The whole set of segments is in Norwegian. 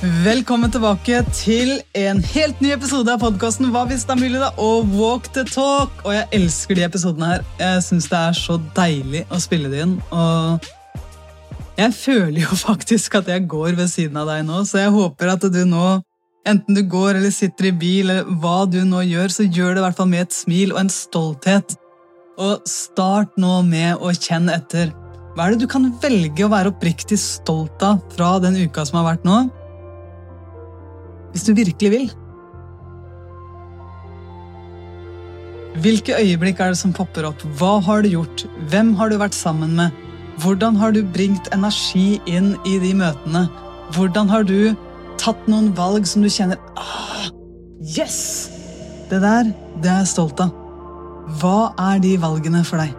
Velkommen tilbake til en helt ny episode av podkasten Hva hvis det er mulig, da? Og Walk the Talk. Og jeg elsker de episodene her. Jeg syns det er så deilig å spille det inn. Og jeg føler jo faktisk at jeg går ved siden av deg nå, så jeg håper at du nå, enten du går eller sitter i bil, eller hva du nå gjør, så gjør det i hvert fall med et smil og en stolthet. Og start nå med å kjenne etter. Hva er det du kan velge å være oppriktig stolt av fra den uka som har vært nå? Hvis du virkelig vil. Hvilke øyeblikk er det som popper opp? Hva har du gjort? Hvem har du vært sammen med? Hvordan har du bringt energi inn i de møtene? Hvordan har du tatt noen valg som du kjenner ah, Yes! Det der, det er jeg stolt av. Hva er de valgene for deg?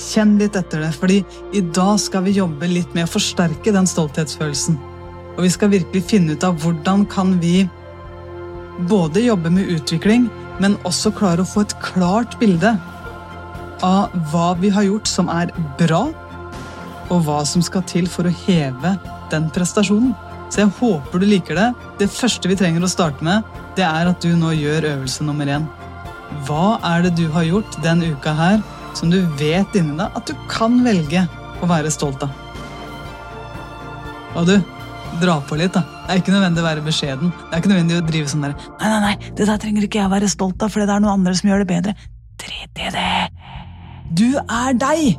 Kjenn litt etter det, fordi i dag skal vi jobbe litt med å forsterke den stolthetsfølelsen. Og vi skal virkelig finne ut av hvordan kan vi både jobbe med utvikling, men også klare å få et klart bilde av hva vi har gjort som er bra, og hva som skal til for å heve den prestasjonen. Så jeg håper du liker det. Det første vi trenger å starte med, det er at du nå gjør øvelse nummer én. Hva er det du har gjort den uka her som du vet inni deg at du kan velge å være stolt av? Og du, dra på litt. da. Det er ikke nødvendig å være beskjeden. Det er ikke nødvendig å drive sånn der Nei, nei, nei, det der trenger ikke jeg være stolt av, fordi det er noen andre som gjør det bedre. Drit i det. Du er deg!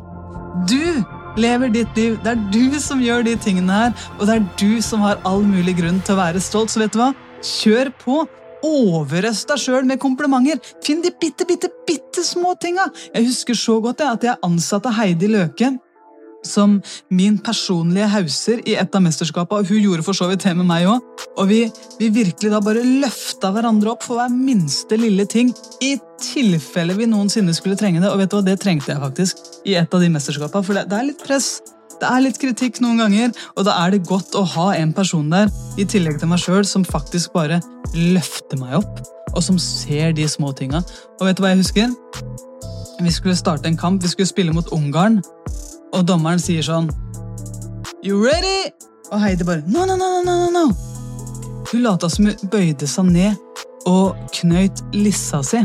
Du lever ditt liv. Det er du som gjør de tingene her, og det er du som har all mulig grunn til å være stolt. Så vet du hva? Kjør på! Overøst deg sjøl med komplimenter. Finn de bitte, bitte, bitte små tinga. Jeg husker så godt jeg, at jeg ansatte Heidi Løke som min personlige hauser i et av mesterskapene. og Hun gjorde for så vidt det med meg òg. Og vi, vi, virkelig da bare løfta hverandre opp for hver minste lille ting. I tilfelle vi noensinne skulle trenge det. Og vet du hva, det trengte jeg faktisk i et av de mesterskapene. For det, det er litt press. Det er litt kritikk noen ganger, og da er det godt å ha en person der i tillegg til meg sjøl som faktisk bare løfter meg opp, og som ser de små tinga. Og vet du hva jeg husker? Vi skulle starte en kamp, vi skulle spille mot Ungarn. Og dommeren sier sånn You ready? Og Heidi bare No, no, no, no, no, no. Hun lata som hun bøyde seg ned og knøyt lissa si.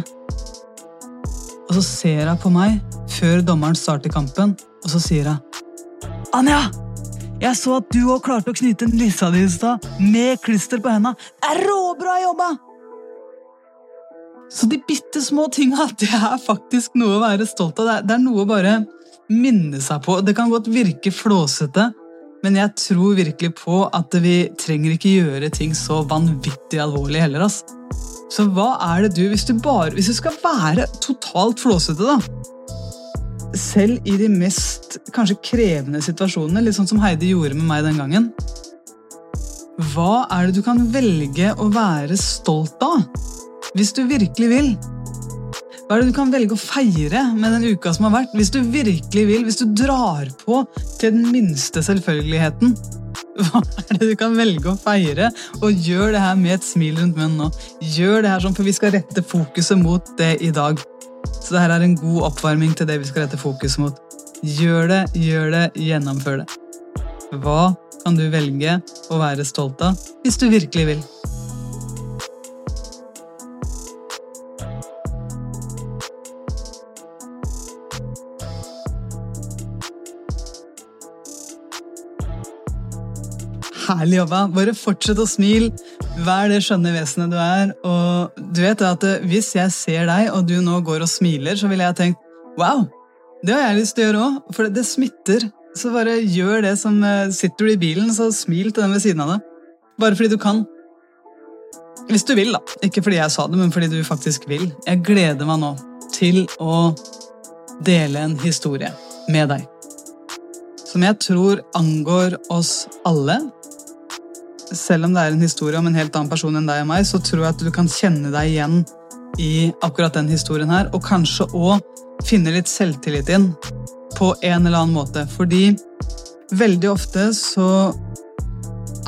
Og så ser hun på meg før dommeren starter kampen, og så sier hun Anja! Jeg så at du òg klarte å knyte lissa di i stad, med klister på henda. Det er råbra jobba! Så de bitte små tinga, det er faktisk noe å være stolt av. Det er, noe å bare minne seg på. Det kan godt virke flåsete, men jeg tror virkelig på at vi trenger ikke gjøre ting så vanvittig alvorlig heller. ass. Så hva er det du Hvis du bare, hvis du skal være totalt flåsete, da Selv i de mest kanskje krevende situasjonene, litt sånn som Heidi gjorde med meg den gangen Hva er det du kan velge å være stolt av? Hvis du virkelig vil. Hva er det du kan velge å feire med den uka som har vært? Hvis du virkelig vil, hvis du drar på til den minste selvfølgeligheten. Hva er det du kan velge å feire? Og gjør det her med et smil rundt munnen nå. Gjør det her sånn, for vi skal rette fokuset mot det i dag. Så det her er en god oppvarming til det vi skal rette fokuset mot. Gjør det, gjør det, gjennomfør det. Hva kan du velge å være stolt av hvis du virkelig vil? Herlig jobba. Bare fortsett å smile. Vær det skjønne vesenet du er. Og du vet at eh, Hvis jeg ser deg, og du nå går og smiler, så ville jeg tenkt wow, det har jeg lyst til å gjøre òg. For det, smitter. Så bare gjør det som eh, Sitter du i bilen, så smil til den ved siden av deg. Bare fordi du kan. Hvis du vil, da. Ikke fordi jeg sa det, men fordi du faktisk vil. Jeg gleder meg nå til å dele en historie med deg. Som jeg tror angår oss alle, selv om det er en historie om en helt annen person enn deg og meg, så tror jeg at du kan kjenne deg igjen i akkurat den historien her, og kanskje òg finne litt selvtillit inn på en eller annen måte. Fordi veldig ofte så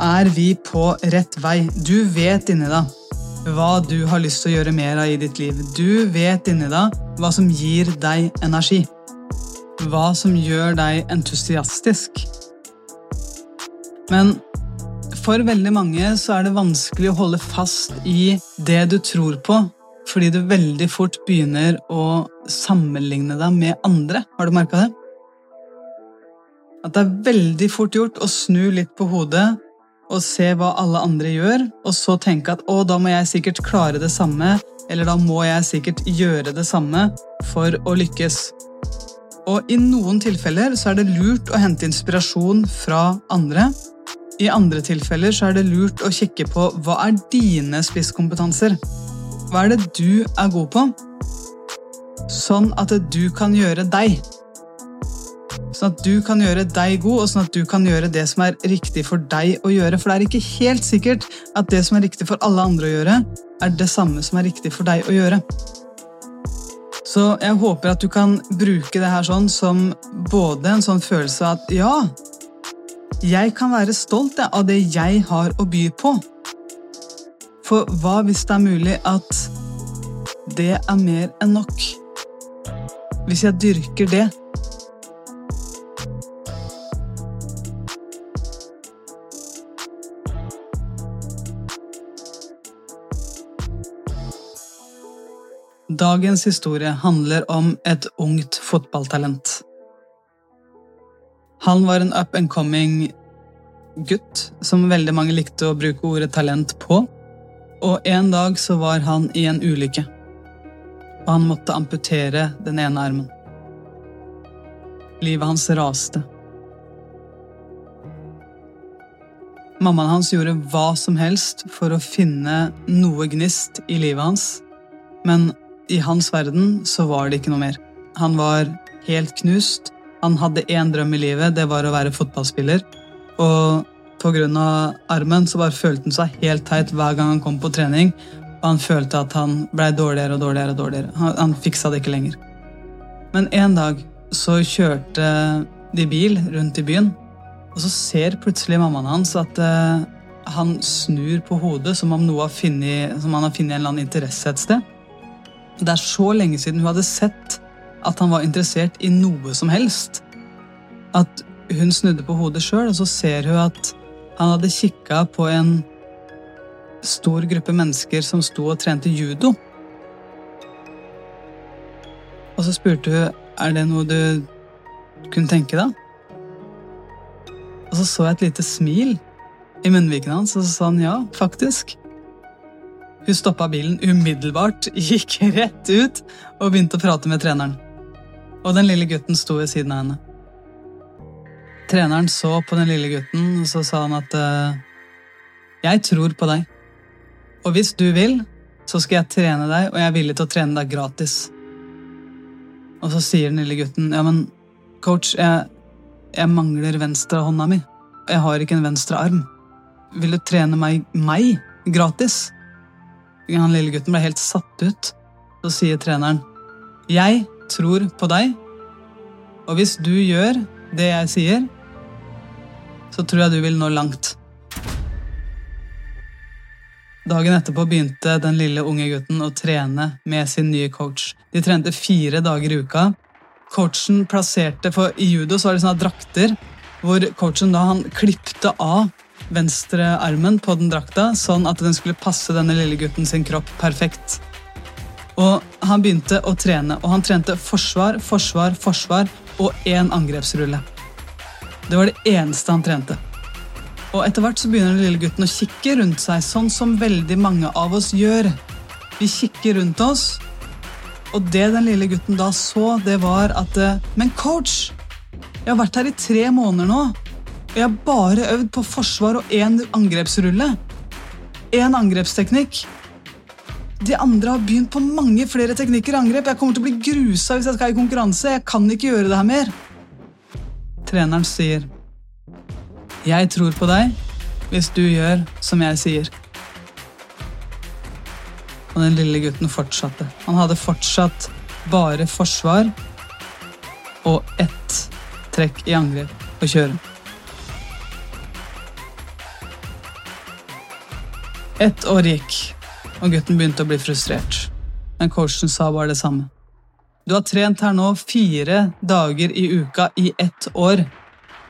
er vi på rett vei. Du vet inni deg hva du har lyst til å gjøre mer av i ditt liv. Du vet inni deg hva som gir deg energi. Hva som gjør deg entusiastisk. Men For veldig mange så er det vanskelig å holde fast i det du tror på, fordi du veldig fort begynner å sammenligne deg med andre. Har du merka det? At det er veldig fort gjort å snu litt på hodet og se hva alle andre gjør, og så tenke at å, da må jeg sikkert klare det samme, eller da må jeg sikkert gjøre det samme for å lykkes. Og i noen tilfeller så er det lurt å hente inspirasjon fra andre. I andre tilfeller så er det lurt å kikke på hva er dine spisskompetanser. Hva er det du er god på? Sånn at du kan gjøre deg. Sånn at du kan gjøre deg god, og sånn at du kan gjøre det som er riktig for deg å gjøre. For det er ikke helt sikkert at det som er riktig for alle andre å gjøre, er det samme som er riktig for deg å gjøre. Så jeg håper at du kan bruke det her sånn som både en sånn følelse av at ja, jeg kan være stolt av det jeg har å by på. For hva hvis det er mulig at det er mer enn nok? Hvis jeg dyrker det, Dagens historie handler om et ungt fotballtalent. Han var en up and coming gutt som veldig mange likte å bruke ordet talent på. Og en dag så var han i en ulykke. Og han måtte amputere den ene armen. Livet hans raste. Mammaen hans gjorde hva som helst for å finne noe gnist i livet hans, men i hans verden så var det ikke noe mer. Han var helt knust. Han hadde én drøm i livet, det var å være fotballspiller. Og pga. armen så bare følte han seg helt teit hver gang han kom på trening. Og han følte at han blei dårligere og dårligere. og dårligere. Han, han fiksa det ikke lenger. Men en dag så kjørte de bil rundt i byen, og så ser plutselig mammaen hans at uh, han snur på hodet som om, noe har finnet, som han har funnet en eller annen interesse et sted. Det er så lenge siden hun hadde sett at han var interessert i noe som helst, at hun snudde på hodet sjøl, og så ser hun at han hadde kikka på en stor gruppe mennesker som sto og trente judo. Og så spurte hun er det noe du kunne tenke deg. Og så så jeg et lite smil i munnvikene hans, og så sa han ja, faktisk. Hun stoppa bilen umiddelbart, gikk rett ut og begynte å prate med treneren. Og den lille gutten sto ved siden av henne. Treneren så på den lille gutten, og så sa han at uh, Jeg tror på deg. Og hvis du vil, så skal jeg trene deg, og jeg er villig til å trene deg gratis. Og så sier den lille gutten, ja, men coach, jeg, jeg mangler venstrehånda mi. Jeg har ikke en venstre arm. Vil du trene meg, meg gratis? Han lille gutten ble helt satt ut. Så sier treneren, 'Jeg tror på deg, og hvis du gjør det jeg sier, så tror jeg du vil nå langt.' Dagen etterpå begynte den lille unge gutten å trene med sin nye coach. De trente fire dager i uka. Coachen plasserte, for I judo så var det sånne drakter hvor coachen da han klipte av venstrearmen på den drakta, sånn at den skulle passe denne lille gutten sin kropp perfekt. Og Han begynte å trene, og han trente forsvar, forsvar, forsvar og én angrepsrulle. Det var det eneste han trente. Og Etter hvert så begynner den lille gutten å kikke rundt seg, sånn som veldig mange av oss gjør. Vi kikker rundt oss, og det den lille gutten da så, det var at Men coach! Jeg har vært her i tre måneder nå. Og jeg har bare øvd på forsvar og én angrepsrulle. Én angrepsteknikk. De andre har begynt på mange flere teknikker angrep. Jeg kommer til å bli grusa hvis jeg skal i konkurranse. Jeg kan ikke gjøre det her mer. Treneren sier, 'Jeg tror på deg hvis du gjør som jeg sier'. Og den lille gutten fortsatte. Han hadde fortsatt bare forsvar og ett trekk i angrep å kjøre. Ett år gikk, og gutten begynte å bli frustrert. Men coachen sa bare det samme. Du har trent her nå fire dager i uka i ett år.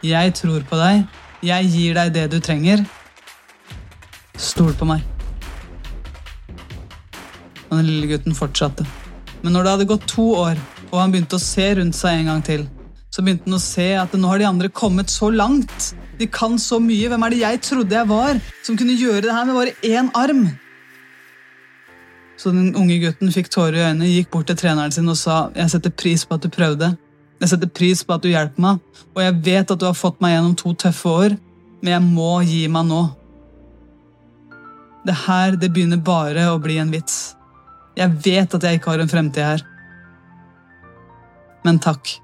Jeg tror på deg. Jeg gir deg det du trenger. Stol på meg. Og den lille gutten fortsatte. Men når det hadde gått to år, og han begynte å se rundt seg en gang til, så begynte han å se at nå har de andre kommet så langt. De kan så mye. Hvem er det jeg trodde jeg var, som kunne gjøre det her med bare én arm? Så den unge gutten fikk tårer i øynene, gikk bort til treneren sin og sa jeg setter pris på at du prøvde. Jeg setter pris på at du hjelper meg, og jeg vet at du har fått meg gjennom to tøffe år, men jeg må gi meg nå. Det her, det begynner bare å bli en vits. Jeg vet at jeg ikke har en fremtid her. Men takk.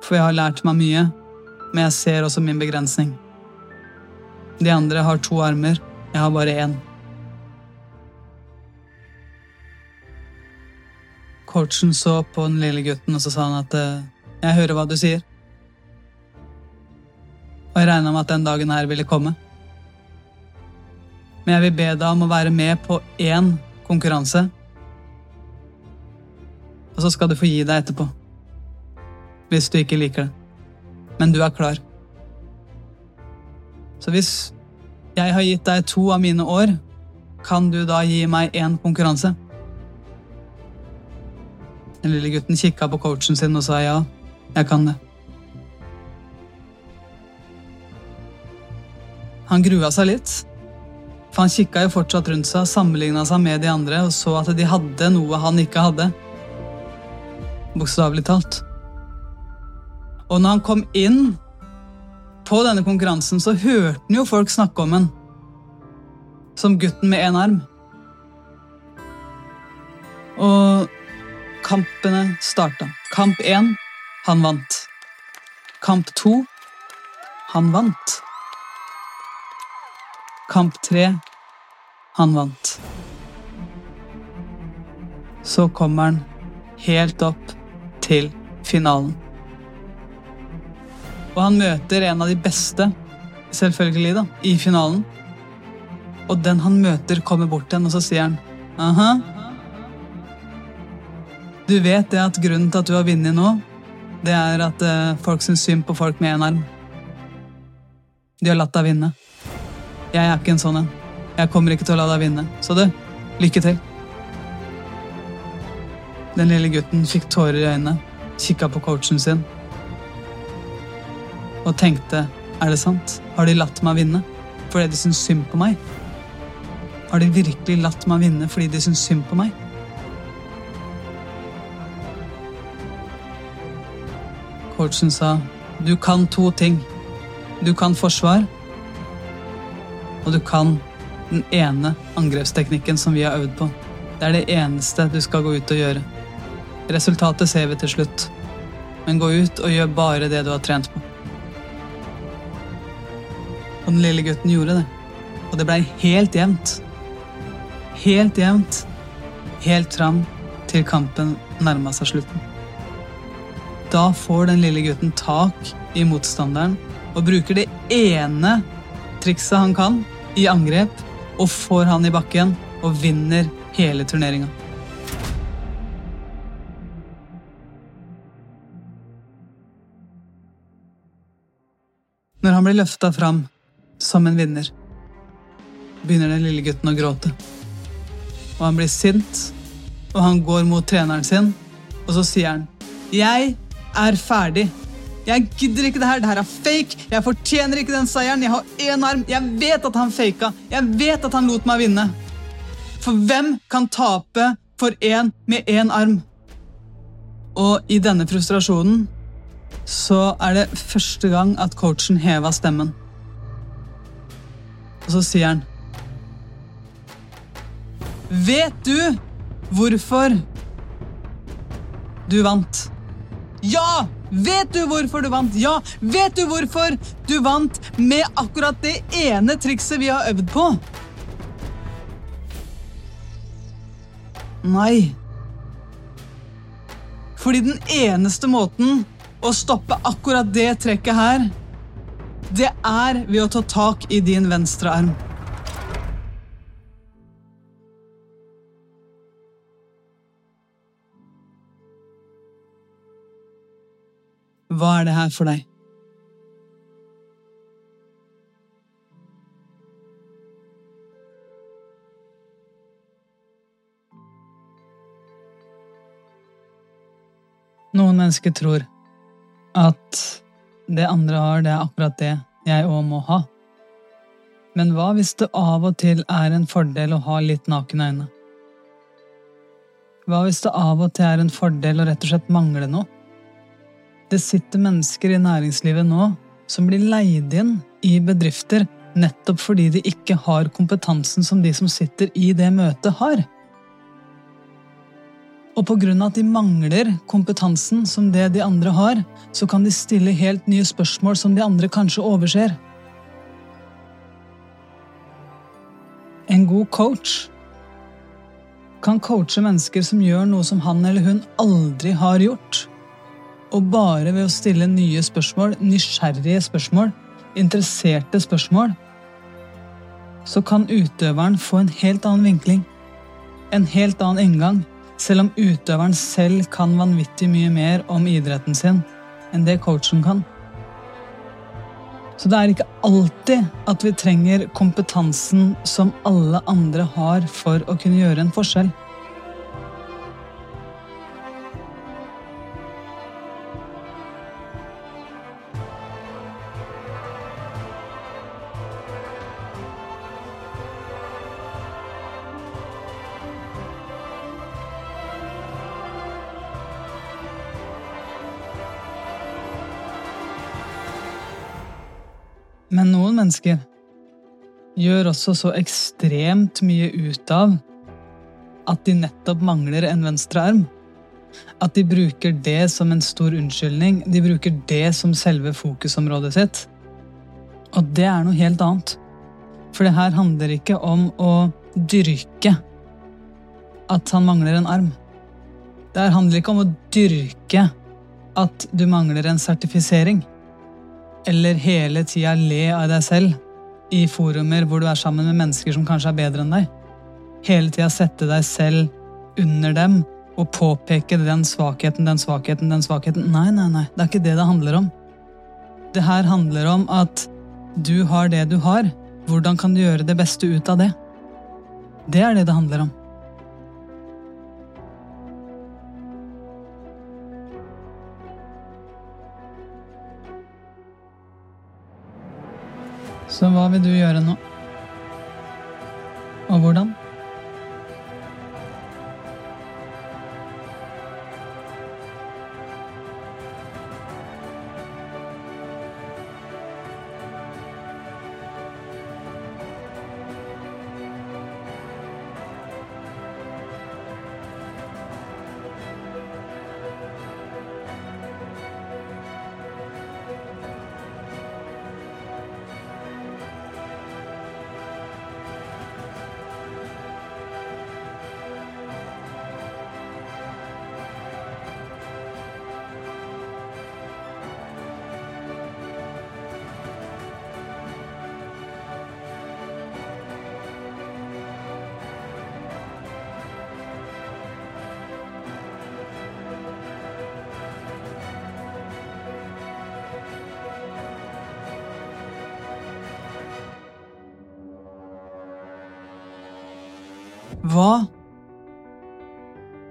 For jeg har lært meg mye, men jeg ser også min begrensning. De andre har to armer, jeg har bare én. Coachen så på den lille gutten og så sa han at eh, jeg hører hva du sier. Og jeg regna med at den dagen her ville komme. Men jeg vil be deg om å være med på én konkurranse. Og så skal du få gi deg etterpå. Hvis du ikke liker det. Men du er klar. Så hvis jeg har gitt deg to av mine år, kan du da gi meg én konkurranse? Den lille gutten kikka på coachen sin og sa ja, jeg kan det. Han grua seg litt, for han kikka jo fortsatt rundt seg, sammenligna seg med de andre og så at de hadde noe han ikke hadde. Bokstavelig talt. Og når han kom inn på denne konkurransen, så hørte han jo folk snakke om han som gutten med én arm. Og Kampene starta. Kamp én han vant. Kamp to han vant. Kamp tre han vant. Så kommer han helt opp til finalen. Og han møter en av de beste, selvfølgelig, da, i finalen. Og den han møter, kommer bort til henne, og så sier han aha, du vet det at grunnen til at du har vunnet nå, det er at uh, folk syns synd på folk med én arm. De har latt deg vinne. Jeg er ikke en sånn en. Jeg kommer ikke til å la deg vinne. Så du, lykke til. Den lille gutten fikk tårer i øynene, kikka på coachen sin og tenkte er det sant? Har de latt meg vinne fordi de syns synd på meg? Har de virkelig latt meg vinne fordi de syns synd på meg? Coachen sa du kan to ting. Du kan forsvar, og du kan den ene angrepsteknikken som vi har øvd på. Det er det eneste du skal gå ut og gjøre. Resultatet ser vi til slutt, men gå ut og gjør bare det du har trent på. Og den lille gutten gjorde det, og det blei helt jevnt. Helt jevnt, helt fram til kampen nærma seg slutten. Da får den lille gutten tak i motstanderen og bruker det ene trikset han kan, i angrep, og får han i bakken og vinner hele turneringa. Når han blir løfta fram som en vinner, begynner den lille gutten å gråte. Og han blir sint, og han går mot treneren sin, og så sier han Jeg er ferdig. Jeg gidder ikke det her. Det her er fake. Jeg fortjener ikke den seieren. Jeg har én arm. Jeg vet at han faka. Jeg vet at han lot meg vinne. For hvem kan tape for én med én arm? Og i denne frustrasjonen så er det første gang at coachen heva stemmen. Og så sier han Vet du hvorfor du vant? Ja! Vet du hvorfor du vant? Ja! Vet du hvorfor du vant med akkurat det ene trikset vi har øvd på? Nei. Fordi den eneste måten å stoppe akkurat det trekket her, det er ved å ta tak i din venstre arm. Hva er det her for deg? Noen mennesker tror at det andre har, det er akkurat det jeg òg må ha. Men hva hvis det av og til er en fordel å ha litt nakne øyne? Hva hvis det av og til er en fordel å rett og slett mangle noe? Det sitter mennesker i næringslivet nå som blir leid inn i bedrifter nettopp fordi de ikke har kompetansen som de som sitter i det møtet, har. Og av at de mangler kompetansen som det de andre har, så kan de stille helt nye spørsmål som de andre kanskje overser. En god coach kan coache mennesker som gjør noe som han eller hun aldri har gjort. Og bare ved å stille nye spørsmål, nysgjerrige spørsmål, interesserte spørsmål, så kan utøveren få en helt annen vinkling, en helt annen inngang, selv om utøveren selv kan vanvittig mye mer om idretten sin enn det coachen kan. Så det er ikke alltid at vi trenger kompetansen som alle andre har for å kunne gjøre en forskjell. Men noen mennesker gjør også så ekstremt mye ut av at de nettopp mangler en venstre arm. At de bruker det som en stor unnskyldning. De bruker det som selve fokusområdet sitt. Og det er noe helt annet. For det her handler ikke om å dyrke at han mangler en arm. Det her handler ikke om å dyrke at du mangler en sertifisering eller hele tida le av deg selv i forumer hvor du er sammen med mennesker som kanskje er bedre enn deg. Hele tida sette deg selv under dem og påpeke den svakheten, den svakheten, den svakheten. Nei, nei, nei, det er ikke det det handler om. Det her handler om at du har det du har. Hvordan kan du gjøre det beste ut av det? Det er det det handler om. Så hva vil du gjøre nå?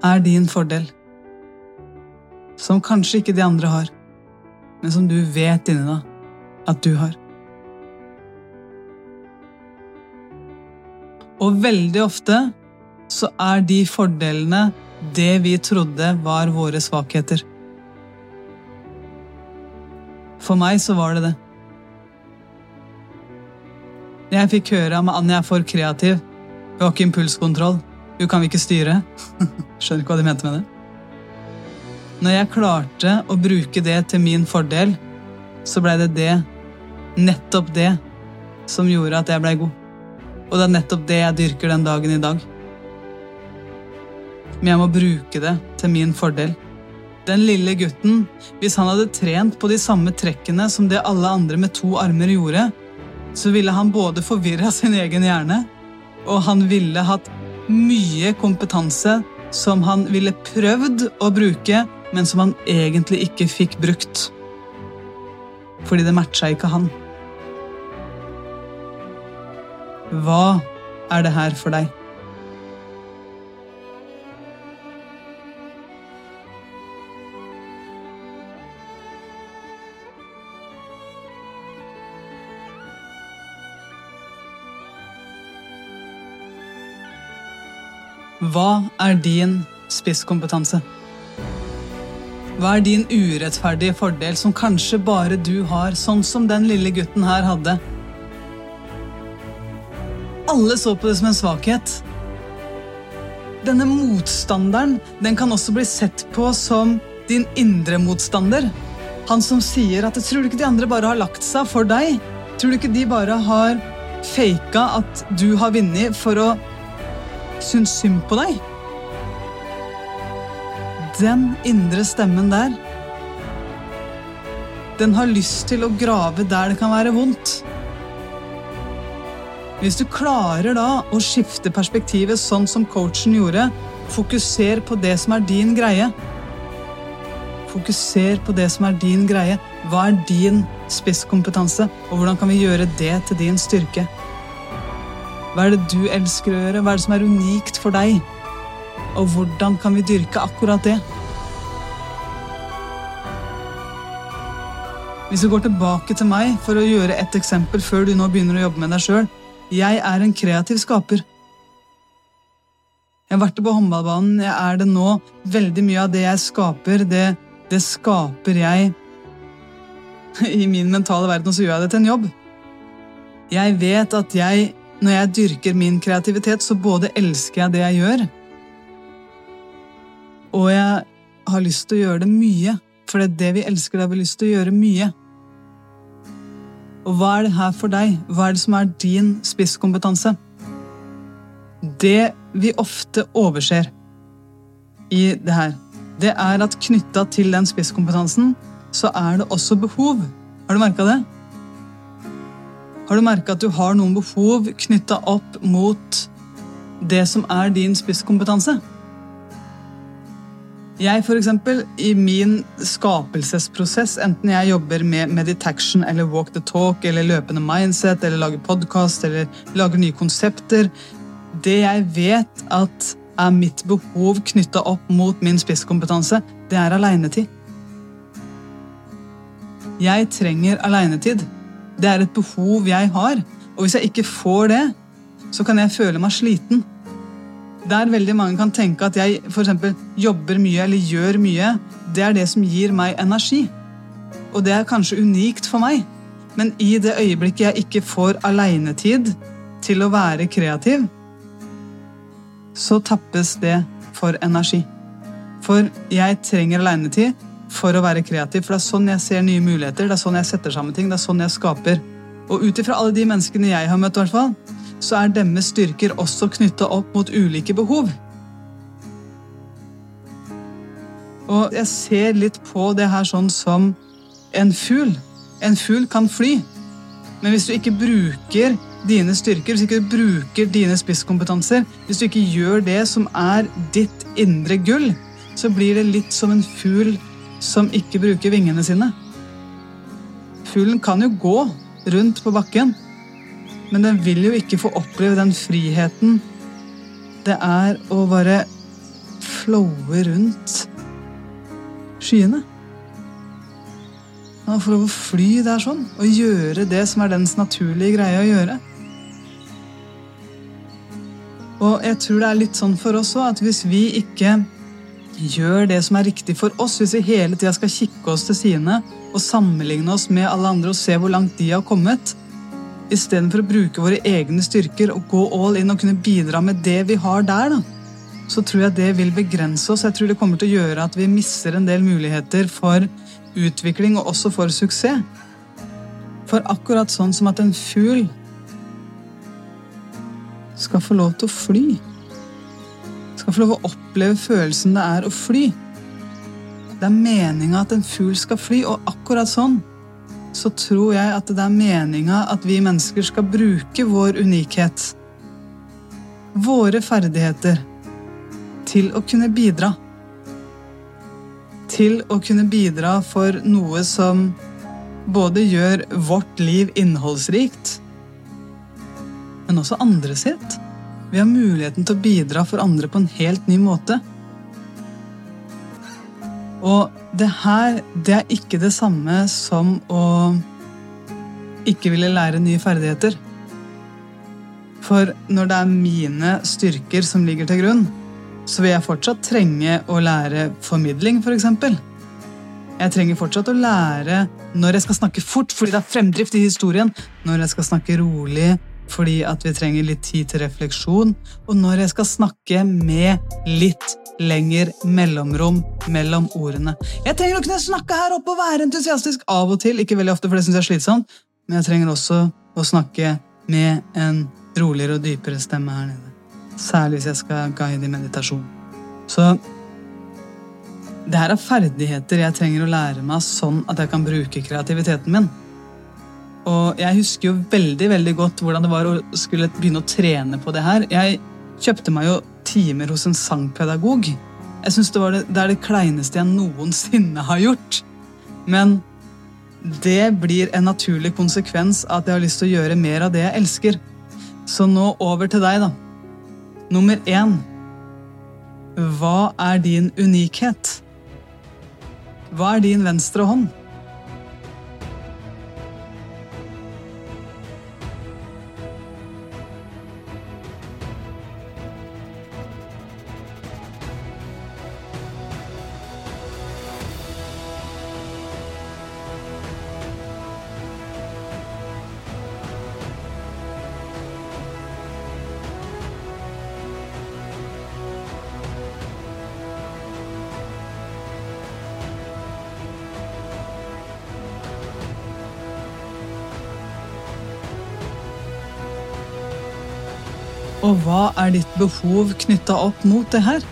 Er din fordel? Som kanskje ikke de andre har, men som du vet inni deg at du har. Og veldig ofte så er de fordelene det vi trodde var våre svakheter. For meg så var det det. Jeg fikk høre om Anja er for kreativ. Hun har ikke impulskontroll. Hun kan vi ikke styre. Skjønner ikke hva de mente med det. Når jeg klarte å bruke det til min fordel, så blei det det, nettopp det, som gjorde at jeg blei god. Og det er nettopp det jeg dyrker den dagen i dag. Men jeg må bruke det til min fordel. Den lille gutten, hvis han hadde trent på de samme trekkene som det alle andre med to armer gjorde, så ville han både forvirra sin egen hjerne og han ville hatt mye kompetanse som han ville prøvd å bruke, men som han egentlig ikke fikk brukt. Fordi det matcha ikke han. Hva er det her for deg? Hva er din spisskompetanse? Hva er din urettferdige fordel som kanskje bare du har, sånn som den lille gutten her hadde? Alle så på det som en svakhet. Denne motstanderen den kan også bli sett på som din indre motstander. Han som sier at 'tror du ikke de andre bare har lagt seg for deg'? Tror du ikke de bare har faka at du har vunnet for å synes synd på deg? Den indre stemmen der, den har lyst til å grave der det kan være vondt. Hvis du klarer da å skifte perspektivet sånn som coachen gjorde, fokuser på det som er din greie. Fokuser på det som er din greie. Hva er din spisskompetanse, og hvordan kan vi gjøre det til din styrke? Hva er det du elsker å gjøre? Hva er det som er unikt for deg? Og hvordan kan vi dyrke akkurat det? Hvis du går tilbake til meg for å gjøre et eksempel før du nå begynner å jobbe med deg sjøl Jeg er en kreativ skaper. Jeg har vært på håndballbanen, jeg er det nå. Veldig mye av det jeg skaper, det, det skaper jeg I min mentale verden så gjør jeg det til en jobb. Jeg vet at jeg, når jeg dyrker min kreativitet, så både elsker jeg det jeg gjør, og jeg har lyst til å gjøre det mye. For det er det vi elsker, det har vi lyst til å gjøre mye. Og hva er det her for deg? Hva er det som er din spisskompetanse? Det vi ofte overser i det her, det er at knytta til den spisskompetansen, så er det også behov. Har du merka det? Har du merka at du har noen behov knytta opp mot det som er din spisskompetanse? Jeg, for eksempel, i min skapelsesprosess, enten jeg jobber med meditation eller walk the talk eller løpende mindset eller lager podkast eller lager nye konsepter Det jeg vet at er mitt behov knytta opp mot min spisskompetanse, det er aleinetid. Jeg trenger aleinetid. Det er et behov jeg har. Og hvis jeg ikke får det, så kan jeg føle meg sliten. Der veldig mange kan tenke at jeg eksempel, jobber mye eller gjør mye, det er det som gir meg energi. Og det er kanskje unikt for meg. Men i det øyeblikket jeg ikke får aleinetid til å være kreativ, så tappes det for energi. For jeg trenger aleinetid for å være kreativ, for det er sånn jeg ser nye muligheter, det er sånn jeg setter sammen ting, det er sånn jeg skaper. Og ut ifra alle de menneskene jeg har møtt, hvert fall, så er deres styrker også knytta opp mot ulike behov. Og jeg ser litt på det her sånn som en fugl. En fugl kan fly, men hvis du ikke bruker dine styrker, hvis ikke du bruker dine spisskompetanser, hvis du ikke gjør det som er ditt indre gull, så blir det litt som en fugl som ikke bruker vingene sine. Fuglen kan jo gå rundt på bakken, men den vil jo ikke få oppleve den friheten det er å bare flowe rundt skyene. Å får lov å fly der sånn, og gjøre det som er dens naturlige greie å gjøre. Og jeg tror det er litt sånn for oss òg, at hvis vi ikke gjør det som er riktig for oss, hvis vi hele tida skal kikke oss til sidene og sammenligne oss med alle andre og se hvor langt de har kommet, istedenfor å bruke våre egne styrker og gå all in og kunne bidra med det vi har der, da, så tror jeg det vil begrense oss. Jeg tror det kommer til å gjøre at vi mister en del muligheter for utvikling og også for suksess. For akkurat sånn som at en fugl skal få lov til å fly skal få lov å oppleve følelsen det er å fly. Det er meninga at en fugl skal fly, og akkurat sånn så tror jeg at det er meninga at vi mennesker skal bruke vår unikhet, våre ferdigheter, til å kunne bidra. Til å kunne bidra for noe som både gjør vårt liv innholdsrikt, men også andre sitt. Vi har muligheten til å bidra for andre på en helt ny måte. Og det her, det er ikke det samme som å ikke ville lære nye ferdigheter. For når det er mine styrker som ligger til grunn, så vil jeg fortsatt trenge å lære formidling, f.eks. Jeg trenger fortsatt å lære når jeg skal snakke fort fordi det er fremdrift i historien, når jeg skal snakke rolig fordi at vi trenger litt tid til refleksjon, og når jeg skal snakke med litt lenger mellomrom mellom ordene. Jeg trenger å kunne snakke her oppe og være entusiastisk av og til, ikke veldig ofte, for det syns jeg er slitsomt, men jeg trenger også å snakke med en roligere og dypere stemme her nede. Særlig hvis jeg skal guide i meditasjon. Så det her er ferdigheter jeg trenger å lære meg sånn at jeg kan bruke kreativiteten min. Og jeg husker jo veldig veldig godt hvordan det var å skulle begynne å trene på det her. Jeg kjøpte meg jo timer hos en sangpedagog. Jeg synes det, det, det er det kleineste jeg noensinne har gjort. Men det blir en naturlig konsekvens av at jeg har lyst til å gjøre mer av det jeg elsker. Så nå over til deg, da. Nummer én. Hva er din unikhet? Hva er din venstre hånd? Hva er ditt behov knytta opp mot det her?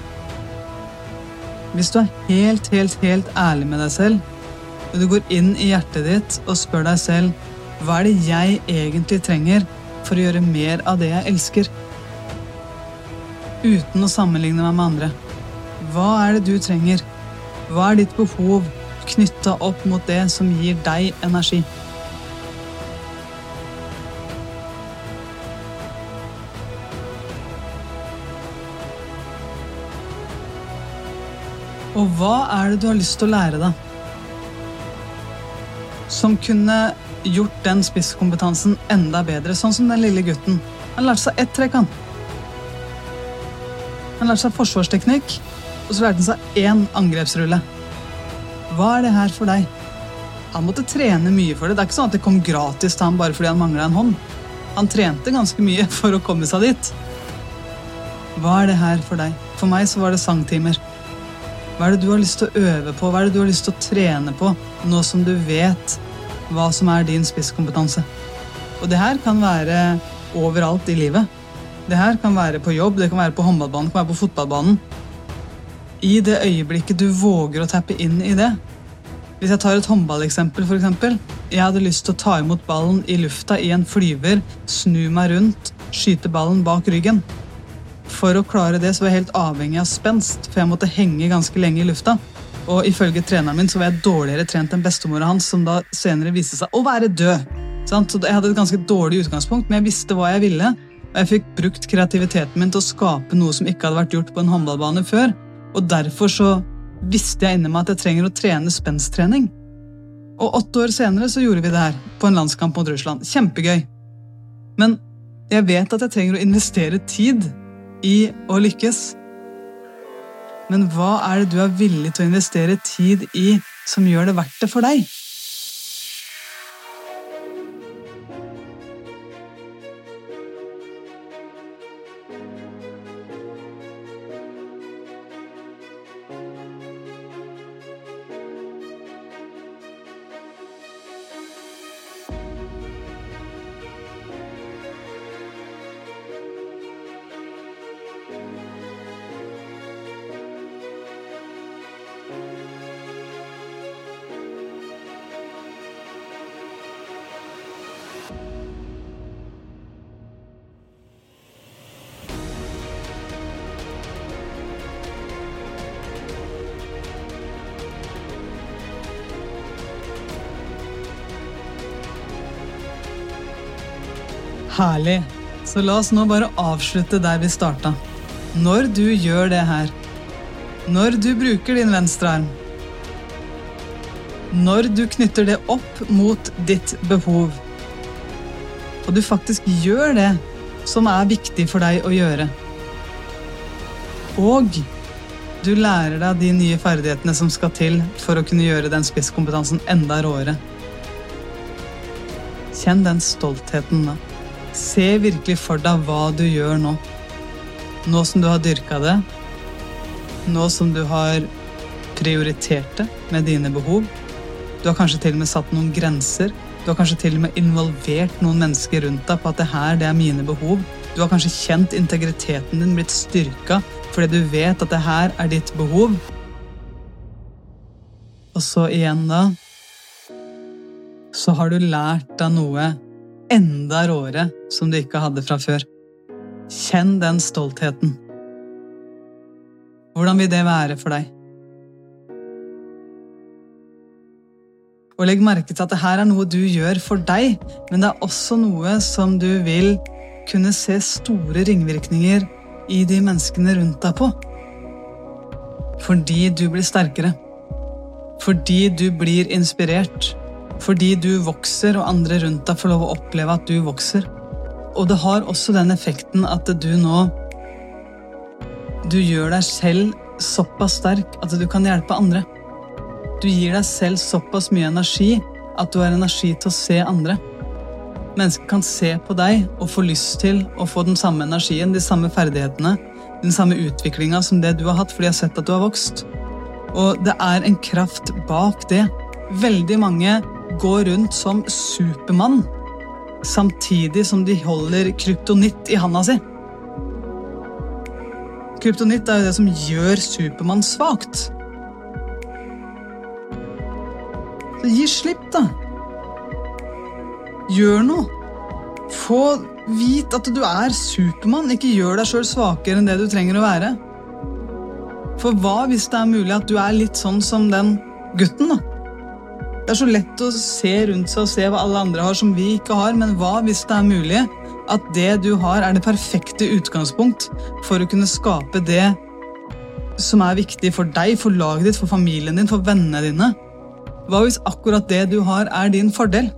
Hvis du er helt, helt, helt ærlig med deg selv, og du går inn i hjertet ditt og spør deg selv hva er det jeg egentlig trenger for å gjøre mer av det jeg elsker? Uten å sammenligne meg med andre. Hva er det du trenger? Hva er ditt behov knytta opp mot det som gir deg energi? Og hva er det du har lyst til å lære deg? Som kunne gjort den spisskompetansen enda bedre, sånn som den lille gutten. Han lærte seg ett trekk, han. Han lærte seg forsvarsteknikk, og så lærte han seg én angrepsrulle. Hva er det her for deg? Han måtte trene mye for det. Det er ikke sånn at det kom gratis til ham bare fordi han mangla en hånd. Han trente ganske mye for å komme seg dit. Hva er det her for deg? For meg så var det sangtimer. Hva er det du har lyst til å øve på, hva er det du har lyst til å trene på, nå som du vet hva som er din spisskompetanse? Og det her kan være overalt i livet. Det her kan være på jobb, det kan være på håndballbanen, det kan være på fotballbanen. I det øyeblikket du våger å tappe inn i det. Hvis jeg tar et håndballeksempel, f.eks. Jeg hadde lyst til å ta imot ballen i lufta i en flyver, snu meg rundt, skyte ballen bak ryggen. For å klare det så var jeg helt avhengig av spenst, for jeg måtte henge ganske lenge i lufta. Og ifølge treneren min så var jeg dårligere trent enn bestemora hans, som da senere viste seg å være død. Så jeg hadde et ganske dårlig utgangspunkt, men jeg visste hva jeg ville. Og jeg fikk brukt kreativiteten min til å skape noe som ikke hadde vært gjort på en håndballbane før. Og derfor så visste jeg inni meg at jeg trenger å trene spensttrening. Og åtte år senere så gjorde vi det her, på en landskamp mot Russland. Kjempegøy. Men jeg vet at jeg trenger å investere tid i å lykkes. Men hva er det du er villig til å investere tid i som gjør det verdt det for deg? Herlig. Så la oss nå bare avslutte der vi starta. Når du gjør det her, når du bruker din venstre arm, når du knytter det opp mot ditt behov, og du faktisk gjør det som er viktig for deg å gjøre, Og du lærer deg de nye ferdighetene som skal til for å kunne gjøre den spisskompetansen enda råere. Kjenn den stoltheten da. Se virkelig for deg hva du gjør nå. Nå som du har dyrka det, nå som du har prioritert det med dine behov. Du har kanskje til og med satt noen grenser. Du har kanskje til og med involvert noen mennesker rundt deg på at det her det er mine behov. Du har kanskje kjent integriteten din blitt styrka fordi du vet at det her er ditt behov. Og så igjen, da Så har du lært deg noe enda råere som du ikke hadde fra før. Kjenn den stoltheten. Hvordan vil det være for deg? Og legg merke til at det her er noe du gjør for deg, men det er også noe som du vil kunne se store ringvirkninger i de menneskene rundt deg på. Fordi du blir sterkere. Fordi du blir inspirert. Fordi du vokser, og andre rundt deg får lov å oppleve at du vokser. Og det har også den effekten at du nå Du gjør deg selv såpass sterk at du kan hjelpe andre. Du gir deg selv såpass mye energi at du har energi til å se andre. Mennesker kan se på deg og få lyst til å få den samme energien, de samme ferdighetene, den samme utviklinga som det du har hatt, fordi de har sett at du har vokst. Og det er en kraft bak det. Veldig mange går rundt som Supermann samtidig som de holder kryptonitt i handa si. Kryptonitt er jo det som gjør Supermann svakt. Så gi slipp, da. Gjør noe. Få vite at du er Supermann. Ikke gjør deg sjøl svakere enn det du trenger å være. For hva hvis det er mulig at du er litt sånn som den gutten, da? Det er så lett å se rundt seg og se hva alle andre har som vi ikke har, men hva hvis det er mulig at det du har, er det perfekte utgangspunkt for å kunne skape det som er viktig for deg, for laget ditt, for familien din, for vennene dine? Hva hvis akkurat det du har, er din fordel?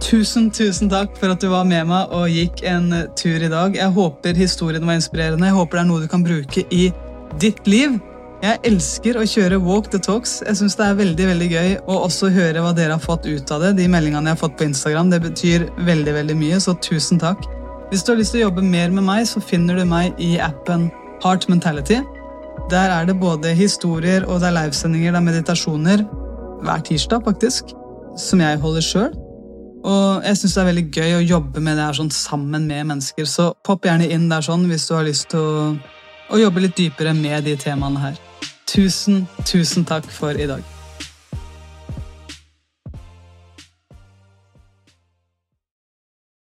Tusen, tusen takk for at du var med meg og gikk en tur i dag. Jeg håper historien var inspirerende. Jeg håper det er noe du kan bruke i ditt liv. Jeg elsker å kjøre walk the talks. Jeg synes Det er veldig veldig gøy å også høre hva dere har fått ut av det. De meldingene jeg har fått på Instagram. Det betyr veldig veldig mye, så tusen takk. Hvis du har lyst til å jobbe mer med meg, så finner du meg i appen Heart Mentality. Der er det både historier og det er livesendinger, det er meditasjoner hver tirsdag, faktisk, som jeg holder sjøl. Og jeg syns det er veldig gøy å jobbe med det her sånn sammen med mennesker. Så popp gjerne inn der sånn hvis du har lyst til å, å jobbe litt dypere med de temaene her. Tusen, tusen takk for i dag.